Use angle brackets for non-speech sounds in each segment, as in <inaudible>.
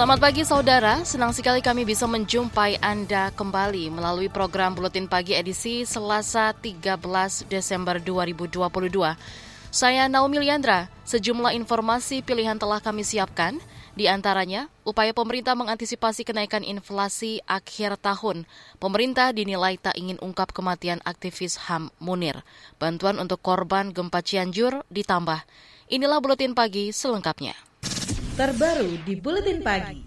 Selamat pagi saudara, senang sekali kami bisa menjumpai Anda kembali melalui program Buletin Pagi edisi Selasa 13 Desember 2022. Saya Naomi Liandra, sejumlah informasi pilihan telah kami siapkan, di antaranya upaya pemerintah mengantisipasi kenaikan inflasi akhir tahun. Pemerintah dinilai tak ingin ungkap kematian aktivis HAM Munir. Bantuan untuk korban gempa Cianjur ditambah. Inilah Buletin Pagi selengkapnya terbaru di Buletin Pagi.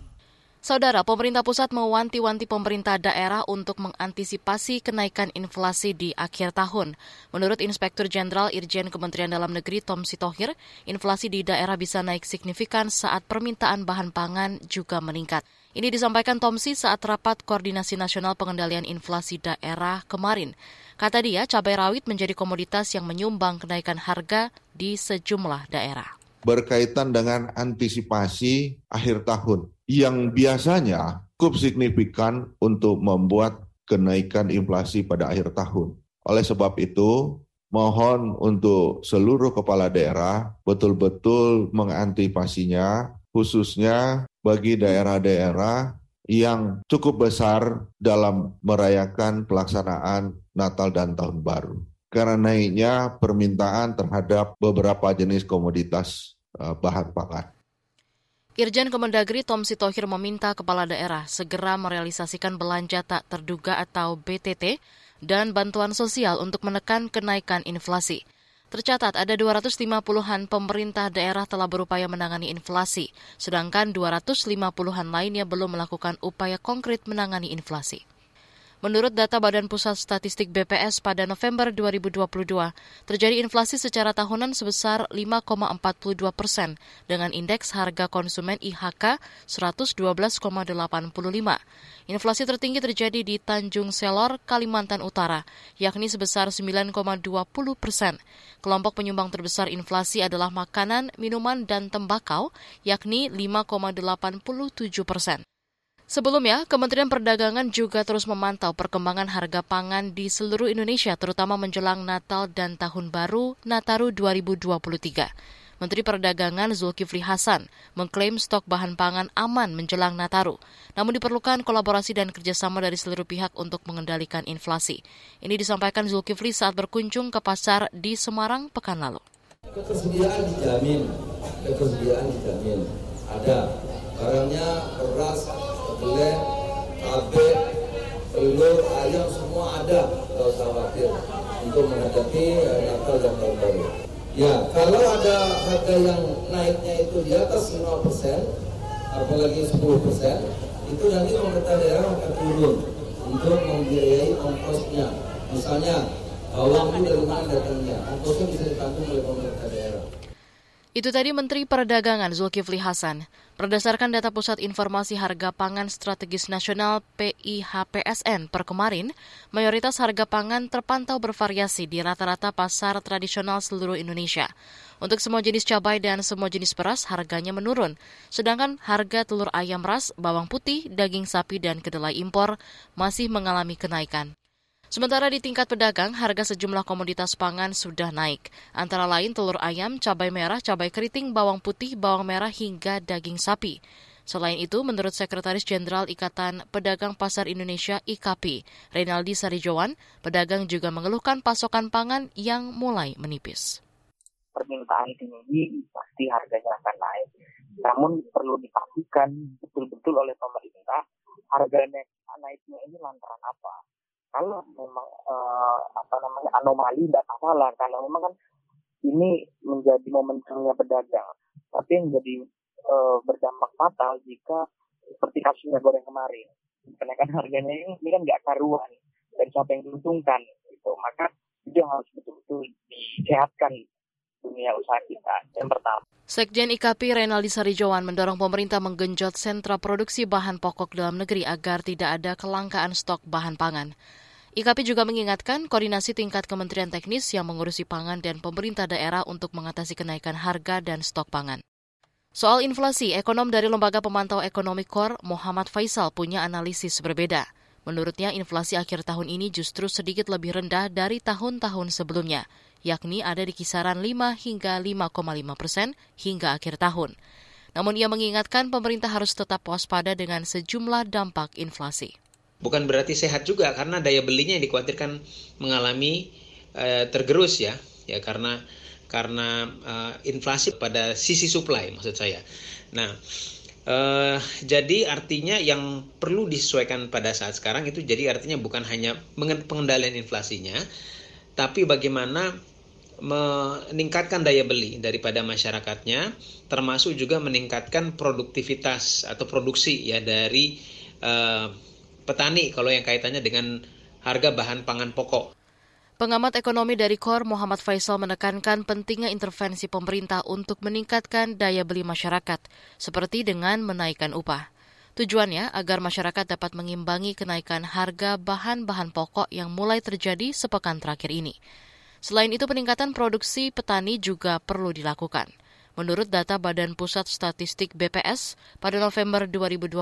Saudara, pemerintah pusat mewanti-wanti pemerintah daerah untuk mengantisipasi kenaikan inflasi di akhir tahun. Menurut Inspektur Jenderal Irjen Kementerian Dalam Negeri Tom Sitohir, inflasi di daerah bisa naik signifikan saat permintaan bahan pangan juga meningkat. Ini disampaikan Tomsi saat rapat Koordinasi Nasional Pengendalian Inflasi Daerah kemarin. Kata dia, cabai rawit menjadi komoditas yang menyumbang kenaikan harga di sejumlah daerah berkaitan dengan antisipasi akhir tahun yang biasanya cukup signifikan untuk membuat kenaikan inflasi pada akhir tahun. Oleh sebab itu, mohon untuk seluruh kepala daerah betul-betul mengantisipasinya, khususnya bagi daerah-daerah yang cukup besar dalam merayakan pelaksanaan Natal dan Tahun Baru karena naiknya permintaan terhadap beberapa jenis komoditas bahan pangan. Irjen Kemendagri Tom Sitohir meminta kepala daerah segera merealisasikan belanja tak terduga atau BTT dan bantuan sosial untuk menekan kenaikan inflasi. Tercatat ada 250-an pemerintah daerah telah berupaya menangani inflasi, sedangkan 250-an lainnya belum melakukan upaya konkret menangani inflasi. Menurut data Badan Pusat Statistik BPS pada November 2022, terjadi inflasi secara tahunan sebesar 5,42 persen dengan indeks harga konsumen IHK 112,85. Inflasi tertinggi terjadi di Tanjung Selor, Kalimantan Utara, yakni sebesar 9,20 persen. Kelompok penyumbang terbesar inflasi adalah makanan, minuman, dan tembakau, yakni 5,87 persen. Sebelumnya, Kementerian Perdagangan juga terus memantau perkembangan harga pangan di seluruh Indonesia, terutama menjelang Natal dan Tahun Baru Nataru 2023. Menteri Perdagangan Zulkifli Hasan mengklaim stok bahan pangan aman menjelang Nataru. Namun diperlukan kolaborasi dan kerjasama dari seluruh pihak untuk mengendalikan inflasi. Ini disampaikan Zulkifli saat berkunjung ke pasar di Semarang pekan lalu. Ketersediaan dijamin, ketersediaan dijamin. Ada barangnya beras, kedelai, cabai, telur, ayam semua ada, tidak usah khawatir untuk menghadapi uh, Natal dan Tahun Baru. Ya, kalau ada harga yang naiknya itu di atas 5%, apalagi 10%, itu nanti pemerintah daerah akan turun untuk membiayai ongkosnya. Misalnya, bawang itu dari mana datangnya? Ongkosnya bisa ditanggung oleh pemerintah. Itu tadi Menteri Perdagangan Zulkifli Hasan. Berdasarkan data Pusat Informasi Harga Pangan Strategis Nasional PIHPSN per kemarin, mayoritas harga pangan terpantau bervariasi di rata-rata pasar tradisional seluruh Indonesia. Untuk semua jenis cabai dan semua jenis beras harganya menurun, sedangkan harga telur ayam ras, bawang putih, daging sapi, dan kedelai impor masih mengalami kenaikan. Sementara di tingkat pedagang, harga sejumlah komoditas pangan sudah naik, antara lain telur ayam, cabai merah, cabai keriting, bawang putih, bawang merah, hingga daging sapi. Selain itu, menurut Sekretaris Jenderal Ikatan Pedagang Pasar Indonesia IKP, Renaldi Sarijowan, pedagang juga mengeluhkan pasokan pangan yang mulai menipis. Permintaan tinggi, pasti harganya akan naik. Namun perlu dipastikan betul-betul oleh pemerintah harganya naiknya ini lantaran apa kalau memang uh, apa namanya anomali tidak masalah. Karena memang kan ini menjadi momentumnya pedagang. Tapi yang jadi uh, berdampak fatal jika seperti kasus minyak goreng kemarin. Kenaikan harganya ini, ini kan nggak karuan dan siapa yang diuntungkan gitu. Maka itu yang harus betul-betul disehatkan dunia usaha kita. Yang pertama. Sekjen IKP Renaldi Sarijawan mendorong pemerintah menggenjot sentra produksi bahan pokok dalam negeri agar tidak ada kelangkaan stok bahan pangan. IKP juga mengingatkan koordinasi tingkat kementerian teknis yang mengurusi pangan dan pemerintah daerah untuk mengatasi kenaikan harga dan stok pangan. Soal inflasi, ekonom dari Lembaga Pemantau Ekonomi KOR, Muhammad Faisal, punya analisis berbeda. Menurutnya, inflasi akhir tahun ini justru sedikit lebih rendah dari tahun-tahun sebelumnya, yakni ada di kisaran 5 hingga 5,5 persen hingga akhir tahun. Namun ia mengingatkan pemerintah harus tetap waspada dengan sejumlah dampak inflasi. Bukan berarti sehat juga karena daya belinya yang dikhawatirkan mengalami uh, tergerus ya, ya karena karena uh, inflasi pada sisi supply maksud saya. Nah, Uh, jadi artinya yang perlu disesuaikan pada saat sekarang itu jadi artinya bukan hanya pengendalian inflasinya, tapi bagaimana meningkatkan daya beli daripada masyarakatnya, termasuk juga meningkatkan produktivitas atau produksi ya dari uh, petani kalau yang kaitannya dengan harga bahan pangan pokok. Pengamat ekonomi dari KOR Muhammad Faisal menekankan pentingnya intervensi pemerintah untuk meningkatkan daya beli masyarakat, seperti dengan menaikkan upah. Tujuannya agar masyarakat dapat mengimbangi kenaikan harga bahan-bahan pokok yang mulai terjadi sepekan terakhir ini. Selain itu, peningkatan produksi petani juga perlu dilakukan. Menurut data Badan Pusat Statistik BPS, pada November 2022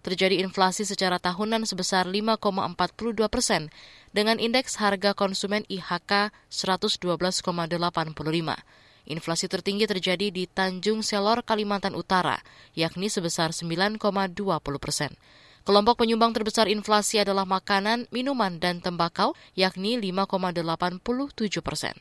terjadi inflasi secara tahunan sebesar 5,42 persen dengan indeks harga konsumen IHK 112,85. Inflasi tertinggi terjadi di Tanjung Selor, Kalimantan Utara, yakni sebesar 9,20 persen. Kelompok penyumbang terbesar inflasi adalah makanan, minuman, dan tembakau, yakni 5,87 persen.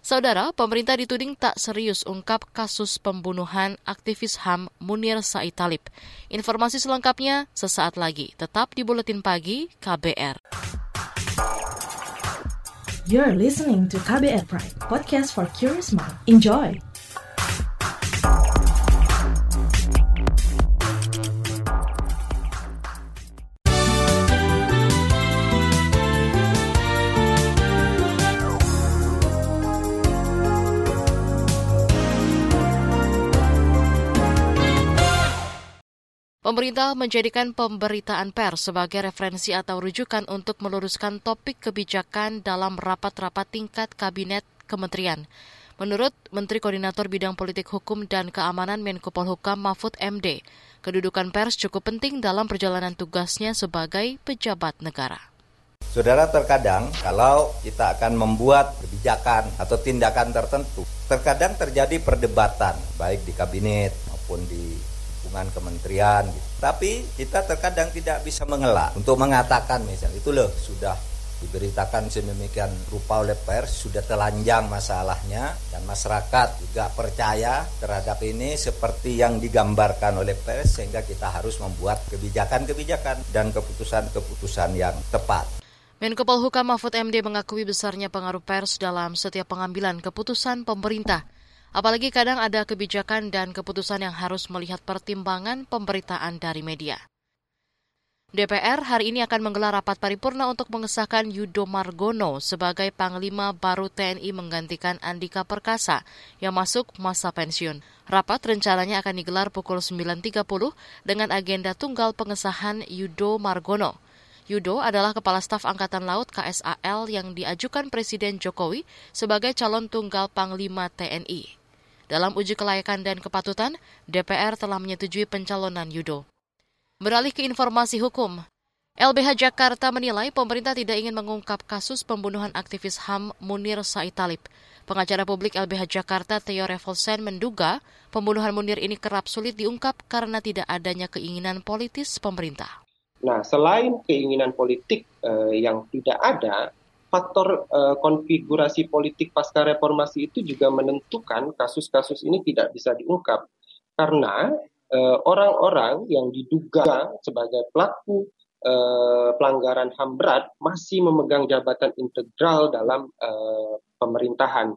Saudara, pemerintah dituding tak serius ungkap kasus pembunuhan aktivis HAM Munir Said Talib. Informasi selengkapnya sesaat lagi, tetap di Buletin Pagi KBR. You're listening to KBR Pride, podcast for curious mind. Enjoy! Pemerintah menjadikan pemberitaan pers sebagai referensi atau rujukan untuk meluruskan topik kebijakan dalam rapat-rapat tingkat kabinet kementerian. Menurut Menteri Koordinator Bidang Politik Hukum dan Keamanan Menko Polhukam Mahfud MD, kedudukan pers cukup penting dalam perjalanan tugasnya sebagai pejabat negara. Saudara terkadang kalau kita akan membuat kebijakan atau tindakan tertentu, terkadang terjadi perdebatan baik di kabinet maupun di lingkungan kementerian gitu. Tapi kita terkadang tidak bisa mengelak untuk mengatakan misalnya itu loh sudah diberitakan sedemikian rupa oleh pers sudah telanjang masalahnya dan masyarakat juga percaya terhadap ini seperti yang digambarkan oleh pers sehingga kita harus membuat kebijakan-kebijakan dan keputusan-keputusan yang tepat. Menko Polhukam Mahfud MD mengakui besarnya pengaruh pers dalam setiap pengambilan keputusan pemerintah. Apalagi kadang ada kebijakan dan keputusan yang harus melihat pertimbangan pemberitaan dari media. DPR hari ini akan menggelar rapat paripurna untuk mengesahkan Yudo Margono sebagai Panglima baru TNI menggantikan Andika Perkasa yang masuk masa pensiun. Rapat rencananya akan digelar pukul 9.30 dengan agenda tunggal pengesahan Yudo Margono. Yudo adalah Kepala Staf Angkatan Laut KSAL yang diajukan Presiden Jokowi sebagai calon tunggal Panglima TNI. Dalam uji kelayakan dan kepatutan, DPR telah menyetujui pencalonan Yudo. Beralih ke informasi hukum, LBH Jakarta menilai pemerintah tidak ingin mengungkap kasus pembunuhan aktivis HAM Munir Said Talib. Pengacara publik LBH Jakarta Theo Revolsen menduga pembunuhan Munir ini kerap sulit diungkap karena tidak adanya keinginan politis pemerintah. Nah, selain keinginan politik eh, yang tidak ada, faktor uh, konfigurasi politik pasca reformasi itu juga menentukan kasus-kasus ini tidak bisa diungkap karena eh, orang-orang uh, yang diduga sebagai pelaku uh, pelanggaran HAM berat masih memegang jabatan integral dalam uh, pemerintahan.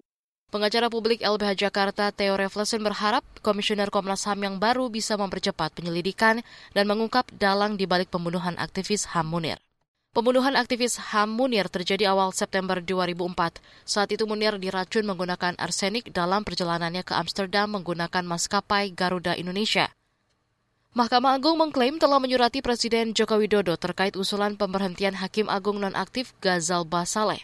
Pengacara publik LBH Jakarta Theo Reflesen berharap Komisioner Komnas HAM yang baru bisa mempercepat penyelidikan dan mengungkap dalang di balik pembunuhan aktivis HAM Munir. Pembunuhan aktivis HAM Munir terjadi awal September 2004. Saat itu Munir diracun menggunakan arsenik dalam perjalanannya ke Amsterdam menggunakan maskapai Garuda Indonesia. Mahkamah Agung mengklaim telah menyurati Presiden Joko Widodo terkait usulan pemberhentian Hakim Agung nonaktif Gazalba Saleh.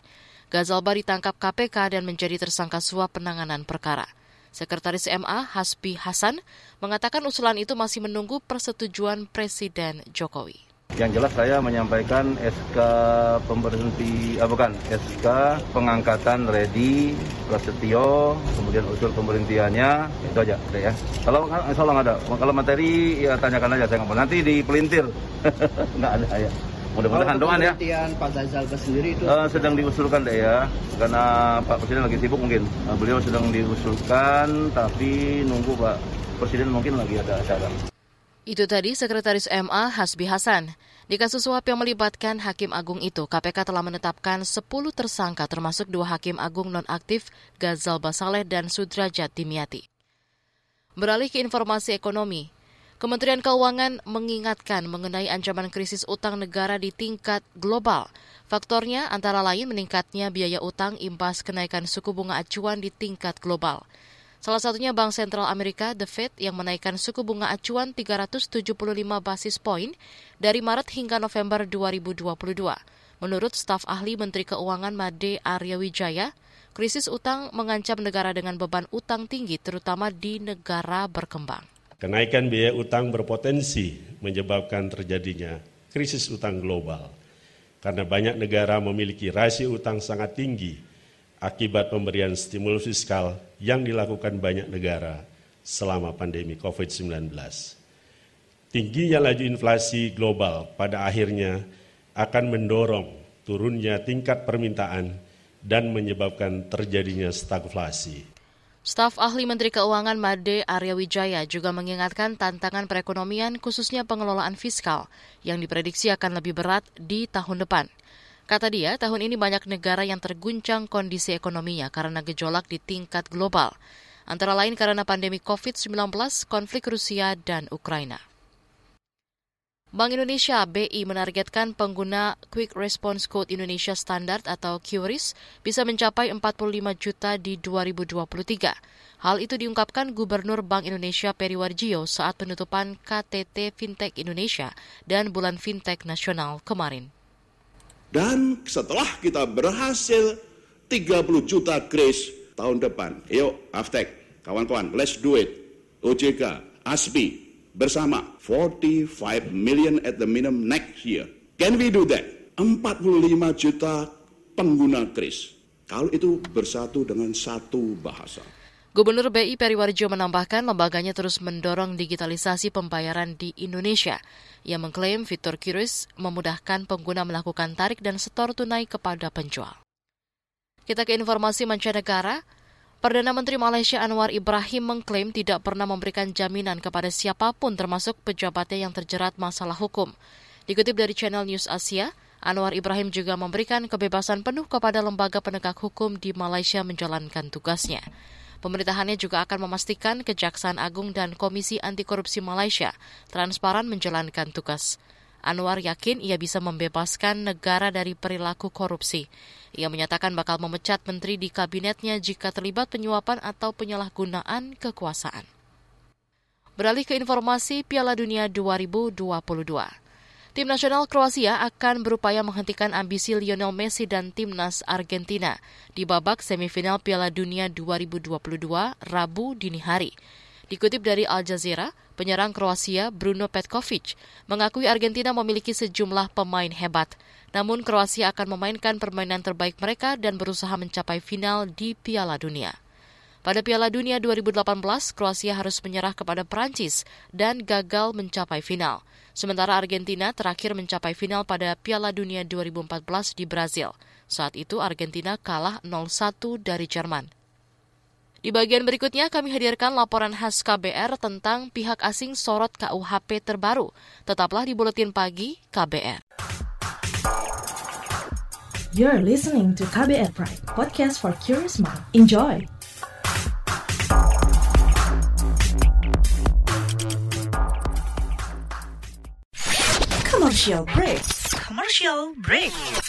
Gazalba ditangkap KPK dan menjadi tersangka suap penanganan perkara. Sekretaris MA Hasbi Hasan mengatakan usulan itu masih menunggu persetujuan Presiden Jokowi. Yang jelas saya menyampaikan SK pemberhenti, ah bukan, SK pengangkatan Redi, Prasetyo, kemudian usul pemberhentiannya, itu aja deh ya. Kalau insya Allah nggak ada, kalau materi ya tanyakan aja saya nggak Nanti dipelintir, <laughs> nggak ada ya. Mudah-mudahan doan ya. Pak Zalba sendiri itu uh, sedang diusulkan deh ya, karena Pak Presiden lagi sibuk mungkin. Uh, beliau sedang diusulkan, tapi nunggu Pak Presiden mungkin lagi ada acara. Itu tadi Sekretaris MA Hasbi Hasan. Di kasus suap yang melibatkan Hakim Agung itu, KPK telah menetapkan 10 tersangka termasuk dua Hakim Agung nonaktif Gazal Basaleh dan Sudrajat Dimyati. Beralih ke informasi ekonomi, Kementerian Keuangan mengingatkan mengenai ancaman krisis utang negara di tingkat global. Faktornya antara lain meningkatnya biaya utang imbas kenaikan suku bunga acuan di tingkat global. Salah satunya Bank Sentral Amerika, The Fed, yang menaikkan suku bunga acuan 375 basis poin dari Maret hingga November 2022. Menurut staf ahli Menteri Keuangan Made Arya Wijaya, krisis utang mengancam negara dengan beban utang tinggi terutama di negara berkembang. Kenaikan biaya utang berpotensi menyebabkan terjadinya krisis utang global karena banyak negara memiliki rasio utang sangat tinggi akibat pemberian stimulus fiskal yang dilakukan banyak negara selama pandemi COVID-19. Tingginya laju inflasi global pada akhirnya akan mendorong turunnya tingkat permintaan dan menyebabkan terjadinya stagflasi. Staf ahli Menteri Keuangan Made Arya Wijaya juga mengingatkan tantangan perekonomian khususnya pengelolaan fiskal yang diprediksi akan lebih berat di tahun depan. Kata dia, tahun ini banyak negara yang terguncang kondisi ekonominya karena gejolak di tingkat global, antara lain karena pandemi COVID-19, konflik Rusia, dan Ukraina. Bank Indonesia BI menargetkan pengguna Quick Response Code Indonesia Standard atau QRIS bisa mencapai 45 juta di 2023. Hal itu diungkapkan Gubernur Bank Indonesia Periwarjio saat penutupan KTT Fintech Indonesia dan Bulan Fintech Nasional kemarin. Dan setelah kita berhasil 30 juta kris tahun depan, yuk Aftek, kawan-kawan, let's do it. OJK, ASPI, bersama 45 million at the minimum next year. Can we do that? 45 juta pengguna kris. Kalau itu bersatu dengan satu bahasa. Gubernur BI Periwarjo menambahkan lembaganya terus mendorong digitalisasi pembayaran di Indonesia. Ia mengklaim fitur QRIS memudahkan pengguna melakukan tarik dan setor tunai kepada penjual. Kita ke informasi mancanegara. Perdana Menteri Malaysia Anwar Ibrahim mengklaim tidak pernah memberikan jaminan kepada siapa pun termasuk pejabatnya yang terjerat masalah hukum. Dikutip dari Channel News Asia, Anwar Ibrahim juga memberikan kebebasan penuh kepada lembaga penegak hukum di Malaysia menjalankan tugasnya. Pemerintahannya juga akan memastikan Kejaksaan Agung dan Komisi Anti Korupsi Malaysia transparan menjalankan tugas. Anwar yakin ia bisa membebaskan negara dari perilaku korupsi. Ia menyatakan bakal memecat menteri di kabinetnya jika terlibat penyuapan atau penyalahgunaan kekuasaan. Beralih ke informasi Piala Dunia 2022. Tim nasional Kroasia akan berupaya menghentikan ambisi Lionel Messi dan timnas Argentina di babak semifinal Piala Dunia 2022 Rabu dini hari. Dikutip dari Al Jazeera, penyerang Kroasia Bruno Petkovic mengakui Argentina memiliki sejumlah pemain hebat. Namun Kroasia akan memainkan permainan terbaik mereka dan berusaha mencapai final di Piala Dunia. Pada Piala Dunia 2018, Kroasia harus menyerah kepada Prancis dan gagal mencapai final. Sementara Argentina terakhir mencapai final pada Piala Dunia 2014 di Brazil. Saat itu Argentina kalah 0-1 dari Jerman. Di bagian berikutnya kami hadirkan laporan khas KBR tentang pihak asing sorot KUHP terbaru. Tetaplah di Buletin Pagi KBR. You're listening to KBR Pride, podcast for curious mind. Enjoy! Commercial break. Commercial break.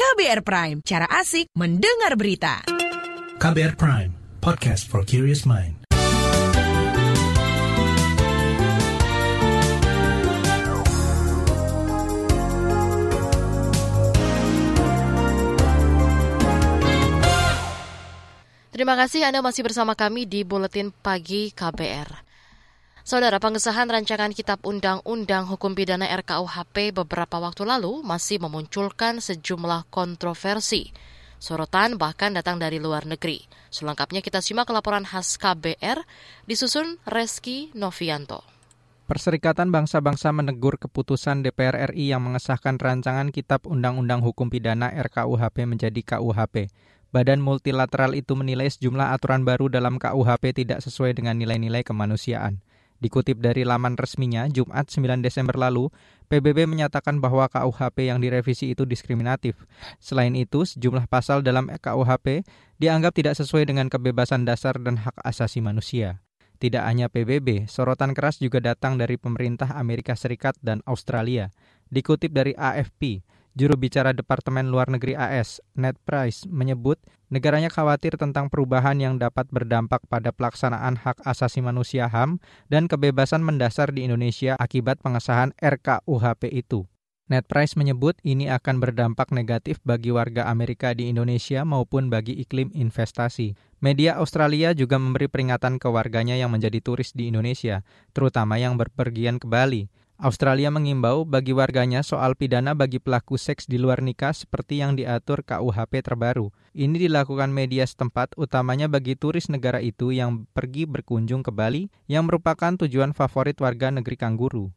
KBR Prime, cara asik mendengar berita. KBR Prime, podcast for curious mind. Terima kasih Anda masih bersama kami di Buletin Pagi KBR. Saudara, pengesahan rancangan Kitab Undang-Undang Hukum Pidana RKUHP beberapa waktu lalu masih memunculkan sejumlah kontroversi. Sorotan bahkan datang dari luar negeri. Selengkapnya kita simak laporan khas KBR disusun Reski Novianto. Perserikatan Bangsa-Bangsa menegur keputusan DPR RI yang mengesahkan rancangan Kitab Undang-Undang Hukum Pidana RKUHP menjadi KUHP. Badan multilateral itu menilai sejumlah aturan baru dalam KUHP tidak sesuai dengan nilai-nilai kemanusiaan. Dikutip dari laman resminya, Jumat 9 Desember lalu, PBB menyatakan bahwa KUHP yang direvisi itu diskriminatif. Selain itu, sejumlah pasal dalam KUHP dianggap tidak sesuai dengan kebebasan dasar dan hak asasi manusia. Tidak hanya PBB, sorotan keras juga datang dari pemerintah Amerika Serikat dan Australia. Dikutip dari AFP, Juru bicara Departemen Luar Negeri AS, Ned Price, menyebut negaranya khawatir tentang perubahan yang dapat berdampak pada pelaksanaan hak asasi manusia HAM dan kebebasan mendasar di Indonesia akibat pengesahan RKUHP itu. Ned Price menyebut ini akan berdampak negatif bagi warga Amerika di Indonesia maupun bagi iklim investasi. Media Australia juga memberi peringatan ke warganya yang menjadi turis di Indonesia, terutama yang berpergian ke Bali. Australia mengimbau bagi warganya soal pidana bagi pelaku seks di luar nikah seperti yang diatur KUHP terbaru. Ini dilakukan media setempat utamanya bagi turis negara itu yang pergi berkunjung ke Bali yang merupakan tujuan favorit warga negeri kanguru.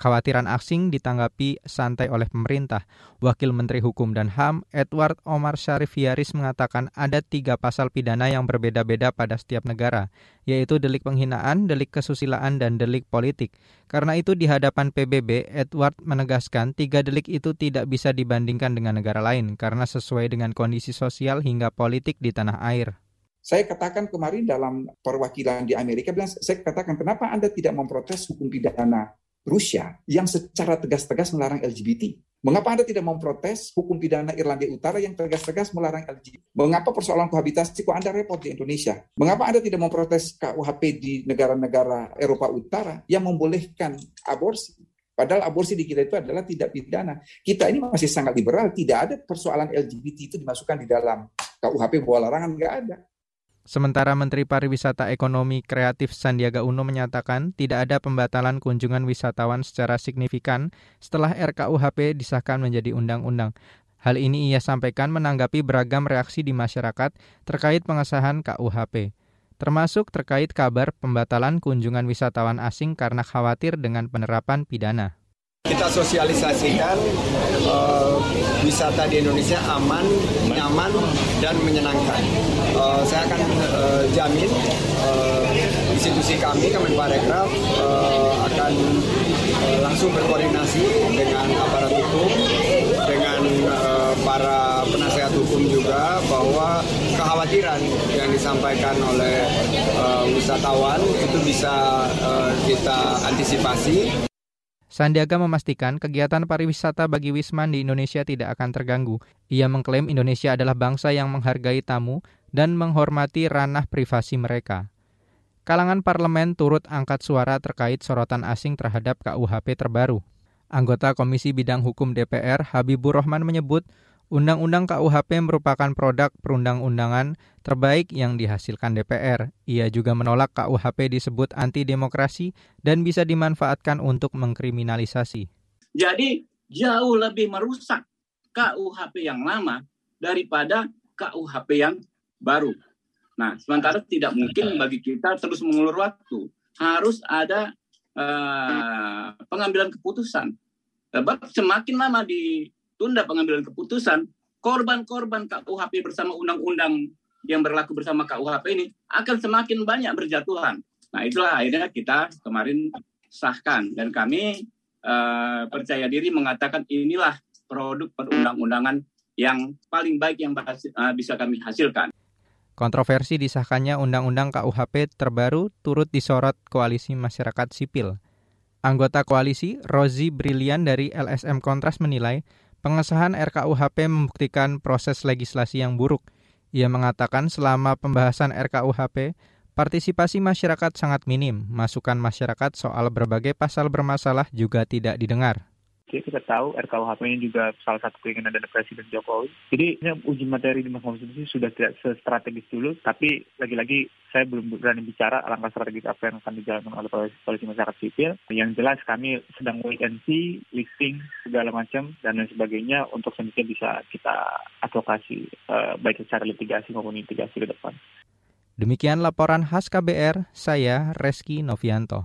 Khawatiran asing ditanggapi santai oleh pemerintah. Wakil Menteri Hukum dan HAM, Edward Omar Syarif Yaris mengatakan ada tiga pasal pidana yang berbeda-beda pada setiap negara, yaitu delik penghinaan, delik kesusilaan, dan delik politik. Karena itu di hadapan PBB, Edward menegaskan tiga delik itu tidak bisa dibandingkan dengan negara lain karena sesuai dengan kondisi sosial hingga politik di tanah air. Saya katakan kemarin dalam perwakilan di Amerika, bilang, saya katakan kenapa Anda tidak memprotes hukum pidana Rusia yang secara tegas-tegas melarang LGBT. Mengapa Anda tidak memprotes hukum pidana Irlandia Utara yang tegas-tegas melarang LGBT? Mengapa persoalan kohabitasi kok Anda repot di Indonesia? Mengapa Anda tidak memprotes KUHP di negara-negara Eropa Utara yang membolehkan aborsi? Padahal aborsi di kita itu adalah tidak pidana. Kita ini masih sangat liberal, tidak ada persoalan LGBT itu dimasukkan di dalam KUHP bahwa larangan, nggak ada. Sementara Menteri Pariwisata Ekonomi Kreatif Sandiaga Uno menyatakan tidak ada pembatalan kunjungan wisatawan secara signifikan setelah RKUHP disahkan menjadi undang-undang. Hal ini ia sampaikan menanggapi beragam reaksi di masyarakat terkait pengesahan KUHP, termasuk terkait kabar pembatalan kunjungan wisatawan asing karena khawatir dengan penerapan pidana. Kita sosialisasikan uh, wisata di Indonesia aman, nyaman, dan menyenangkan. Uh, saya akan uh, jamin uh, institusi kami, Kemenparekraf, uh, akan uh, langsung berkoordinasi dengan aparat hukum, dengan uh, para penasehat hukum juga bahwa kekhawatiran yang disampaikan oleh uh, wisatawan itu bisa uh, kita antisipasi. Sandiaga memastikan kegiatan pariwisata bagi Wisman di Indonesia tidak akan terganggu. Ia mengklaim Indonesia adalah bangsa yang menghargai tamu dan menghormati ranah privasi mereka. Kalangan parlemen turut angkat suara terkait sorotan asing terhadap KUHP terbaru. Anggota Komisi Bidang Hukum DPR, Habibur Rahman menyebut, Undang-Undang KUHP merupakan produk perundang-undangan terbaik yang dihasilkan DPR. Ia juga menolak KUHP disebut anti-demokrasi dan bisa dimanfaatkan untuk mengkriminalisasi. Jadi jauh lebih merusak KUHP yang lama daripada KUHP yang baru. Nah, sementara tidak mungkin bagi kita terus mengulur waktu. Harus ada uh, pengambilan keputusan. Sebab semakin lama di tunda pengambilan keputusan, korban-korban KUHP bersama undang-undang yang berlaku bersama KUHP ini akan semakin banyak berjatuhan. Nah itulah akhirnya kita kemarin sahkan dan kami uh, percaya diri mengatakan inilah produk perundang-undangan yang paling baik yang uh, bisa kami hasilkan. Kontroversi disahkannya Undang-Undang KUHP terbaru turut disorot Koalisi Masyarakat Sipil. Anggota koalisi Rozi Brilian dari LSM Kontras menilai Pengesahan RKUHP membuktikan proses legislasi yang buruk. Ia mengatakan selama pembahasan RKUHP, partisipasi masyarakat sangat minim. Masukan masyarakat soal berbagai pasal bermasalah juga tidak didengar. Jadi kita tahu RKUHP ini juga salah satu keinginan dari Presiden Jokowi. Jadi uji materi di Mahkamah Konstitusi sudah tidak strategis dulu, tapi lagi-lagi saya belum berani bicara langkah strategis apa yang akan dijalankan oleh polisi masyarakat sipil. Yang jelas kami sedang wait and see, listing segala macam dan lain sebagainya untuk sedikit bisa kita advokasi uh, baik secara litigasi maupun mitigasi ke depan. Demikian laporan khas KBR, saya Reski Novianto.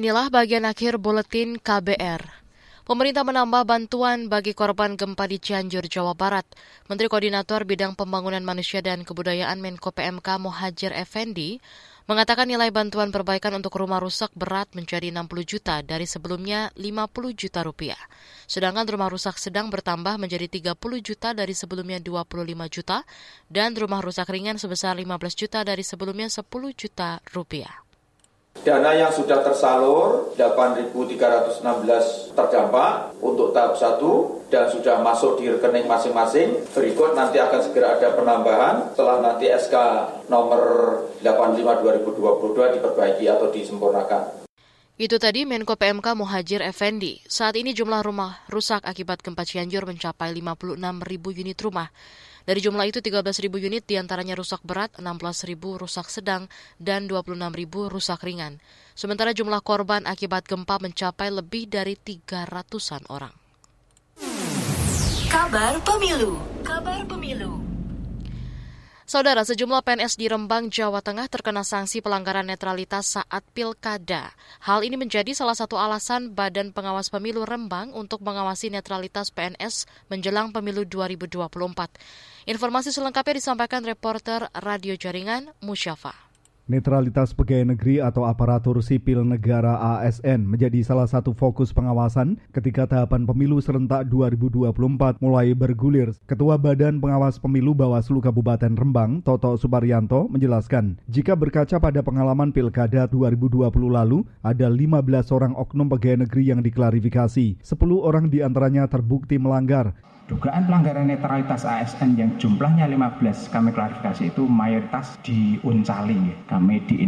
Inilah bagian akhir buletin KBR. Pemerintah menambah bantuan bagi korban gempa di Cianjur, Jawa Barat. Menteri Koordinator Bidang Pembangunan Manusia dan Kebudayaan Menko PMK Mohajir Effendi mengatakan nilai bantuan perbaikan untuk rumah rusak berat menjadi 60 juta dari sebelumnya 50 juta rupiah. Sedangkan rumah rusak sedang bertambah menjadi 30 juta dari sebelumnya 25 juta dan rumah rusak ringan sebesar 15 juta dari sebelumnya 10 juta rupiah. Dana yang sudah tersalur 8.316 terdampak untuk tahap 1 dan sudah masuk di rekening masing-masing. Berikut nanti akan segera ada penambahan setelah nanti SK nomor 85 2022 diperbaiki atau disempurnakan. Itu tadi Menko PMK Muhajir Effendi. Saat ini jumlah rumah rusak akibat gempa Cianjur mencapai 56 ribu unit rumah. Dari jumlah itu 13.000 unit di antaranya rusak berat, 16.000 rusak sedang, dan 26.000 rusak ringan. Sementara jumlah korban akibat gempa mencapai lebih dari 300-an orang. Kabar Pemilu Kabar Pemilu Saudara, sejumlah PNS di Rembang, Jawa Tengah terkena sanksi pelanggaran netralitas saat pilkada. Hal ini menjadi salah satu alasan Badan Pengawas Pemilu Rembang untuk mengawasi netralitas PNS menjelang pemilu 2024. Informasi selengkapnya disampaikan reporter Radio Jaringan Musyafa. Netralitas pegawai negeri atau aparatur sipil negara ASN menjadi salah satu fokus pengawasan ketika tahapan pemilu serentak 2024 mulai bergulir. Ketua Badan Pengawas Pemilu Bawaslu Kabupaten Rembang, Toto Suparyanto, menjelaskan, jika berkaca pada pengalaman Pilkada 2020 lalu, ada 15 orang oknum pegawai negeri yang diklarifikasi. 10 orang di antaranya terbukti melanggar. Dugaan pelanggaran netralitas ASN yang jumlahnya 15 kami klarifikasi itu mayoritas di Uncali, kami di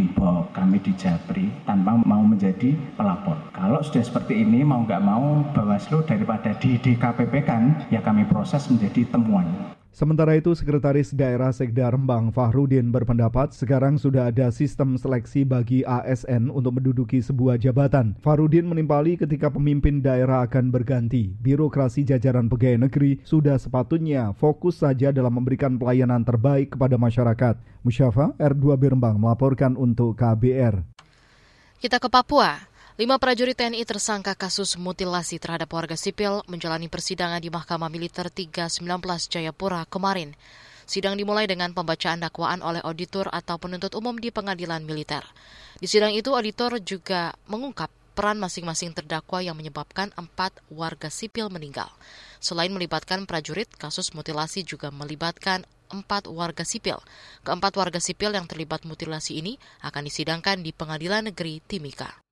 kami di Japri tanpa mau menjadi pelapor. Kalau sudah seperti ini mau nggak mau Bawaslu daripada di DKPP kan ya kami proses menjadi temuan. Sementara itu, Sekretaris Daerah Sekda Rembang Fahrudin berpendapat sekarang sudah ada sistem seleksi bagi ASN untuk menduduki sebuah jabatan. Fahrudin menimpali ketika pemimpin daerah akan berganti. Birokrasi jajaran pegawai negeri sudah sepatutnya fokus saja dalam memberikan pelayanan terbaik kepada masyarakat. Musyafa R2B Rembang melaporkan untuk KBR. Kita ke Papua. Lima prajurit TNI tersangka kasus mutilasi terhadap warga sipil menjalani persidangan di Mahkamah Militer 319 Jayapura kemarin. Sidang dimulai dengan pembacaan dakwaan oleh auditor atau penuntut umum di pengadilan militer. Di sidang itu, auditor juga mengungkap peran masing-masing terdakwa yang menyebabkan empat warga sipil meninggal. Selain melibatkan prajurit, kasus mutilasi juga melibatkan empat warga sipil. Keempat warga sipil yang terlibat mutilasi ini akan disidangkan di Pengadilan Negeri Timika.